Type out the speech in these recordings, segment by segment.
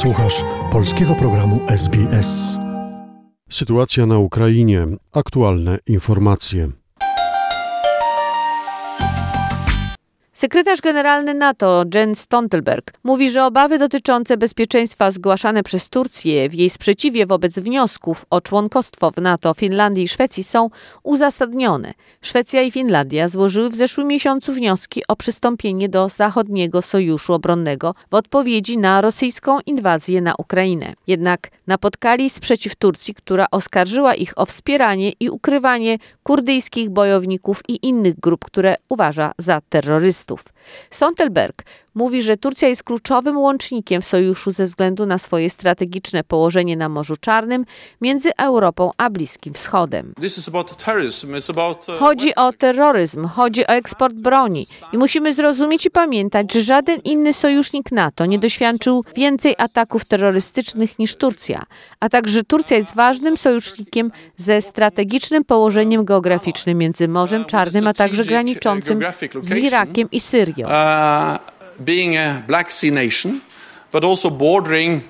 Słuchasz polskiego programu SBS. Sytuacja na Ukrainie. Aktualne informacje. Sekretarz generalny NATO Jens Stoltenberg mówi, że obawy dotyczące bezpieczeństwa zgłaszane przez Turcję w jej sprzeciwie wobec wniosków o członkostwo w NATO Finlandii i Szwecji są uzasadnione. Szwecja i Finlandia złożyły w zeszłym miesiącu wnioski o przystąpienie do zachodniego sojuszu obronnego w odpowiedzi na rosyjską inwazję na Ukrainę. Jednak napotkali sprzeciw Turcji, która oskarżyła ich o wspieranie i ukrywanie kurdyjskich bojowników i innych grup, które uważa za terrorystów. Stuff Sontelberg mówi, że Turcja jest kluczowym łącznikiem w sojuszu ze względu na swoje strategiczne położenie na Morzu Czarnym między Europą a Bliskim Wschodem. uh, Chodzi o terroryzm, chodzi o eksport broni i musimy zrozumieć i pamiętać, że żaden inny sojusznik NATO nie doświadczył więcej ataków terrorystycznych niż Turcja, a także Turcja jest ważnym sojusznikiem ze strategicznym położeniem geograficznym między Morzem Czarnym, a także graniczącym z Irakiem i Syrią. Uh, being a Black Sea nation, but also bordering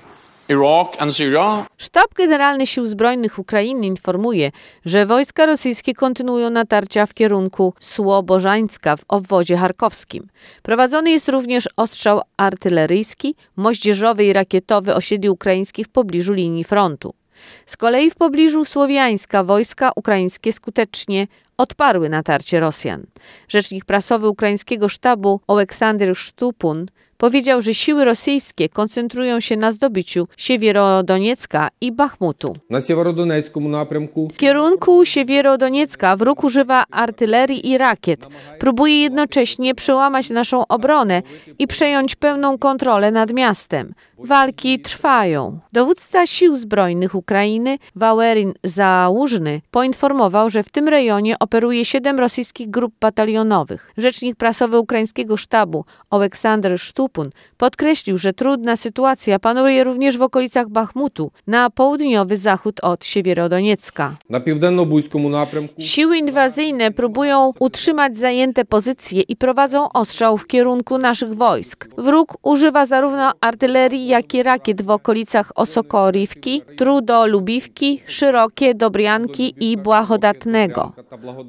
Iraq and Syria. Sztab Generalny Sił Zbrojnych Ukrainy informuje, że wojska rosyjskie kontynuują natarcia w kierunku Słobożańska w obwodzie charkowskim. Prowadzony jest również ostrzał artyleryjski, moździerzowy i rakietowy osiedli ukraińskich w pobliżu linii frontu. Z kolei w pobliżu Słowiańska wojska ukraińskie skutecznie odparły natarcie Rosjan. Rzecznik prasowy ukraińskiego sztabu Aleksander Sztupun Powiedział, że siły rosyjskie koncentrują się na zdobyciu Siewierodoniecka i Bachmutu. Na Siewierodonieckim napręku. W kierunku Siewierodoniecka wróg używa artylerii i rakiet. Próbuje jednocześnie przełamać naszą obronę i przejąć pełną kontrolę nad miastem. Walki trwają. Dowódca Sił Zbrojnych Ukrainy, Wałerin Załużny, poinformował, że w tym rejonie operuje siedem rosyjskich grup batalionowych. Rzecznik prasowy ukraińskiego sztabu, Aleksander Sztup, Podkreślił, że trudna sytuacja panuje również w okolicach Bachmutu, na południowy zachód od Siewierodoniecka. Na napręku Siły inwazyjne próbują utrzymać zajęte pozycje i prowadzą ostrzał w kierunku naszych wojsk. Wróg używa zarówno artylerii, jak i rakiet w okolicach Osokorywki, Trudo-Lubiwki, Szerokie, Dobrianki i Błahodatnego.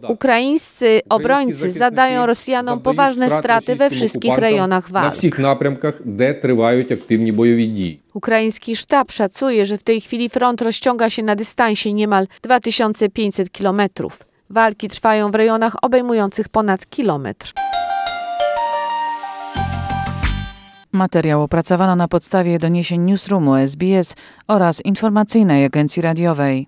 Ukraińscy obrońcy zadają Rosjanom poważne straty we wszystkich rejonach walk всіх напрямках, де тривають активні бойові дії. Ukraiński sztab szacuje, że w tej chwili front rozciąga się na dystansie niemal 2500 kilometrów. Walki trwają w rejonach obejmujących ponad kilometr. Materiał opracowano na podstawie doniesień Newsroomu SBS oraz informacyjnej agencji radiowej.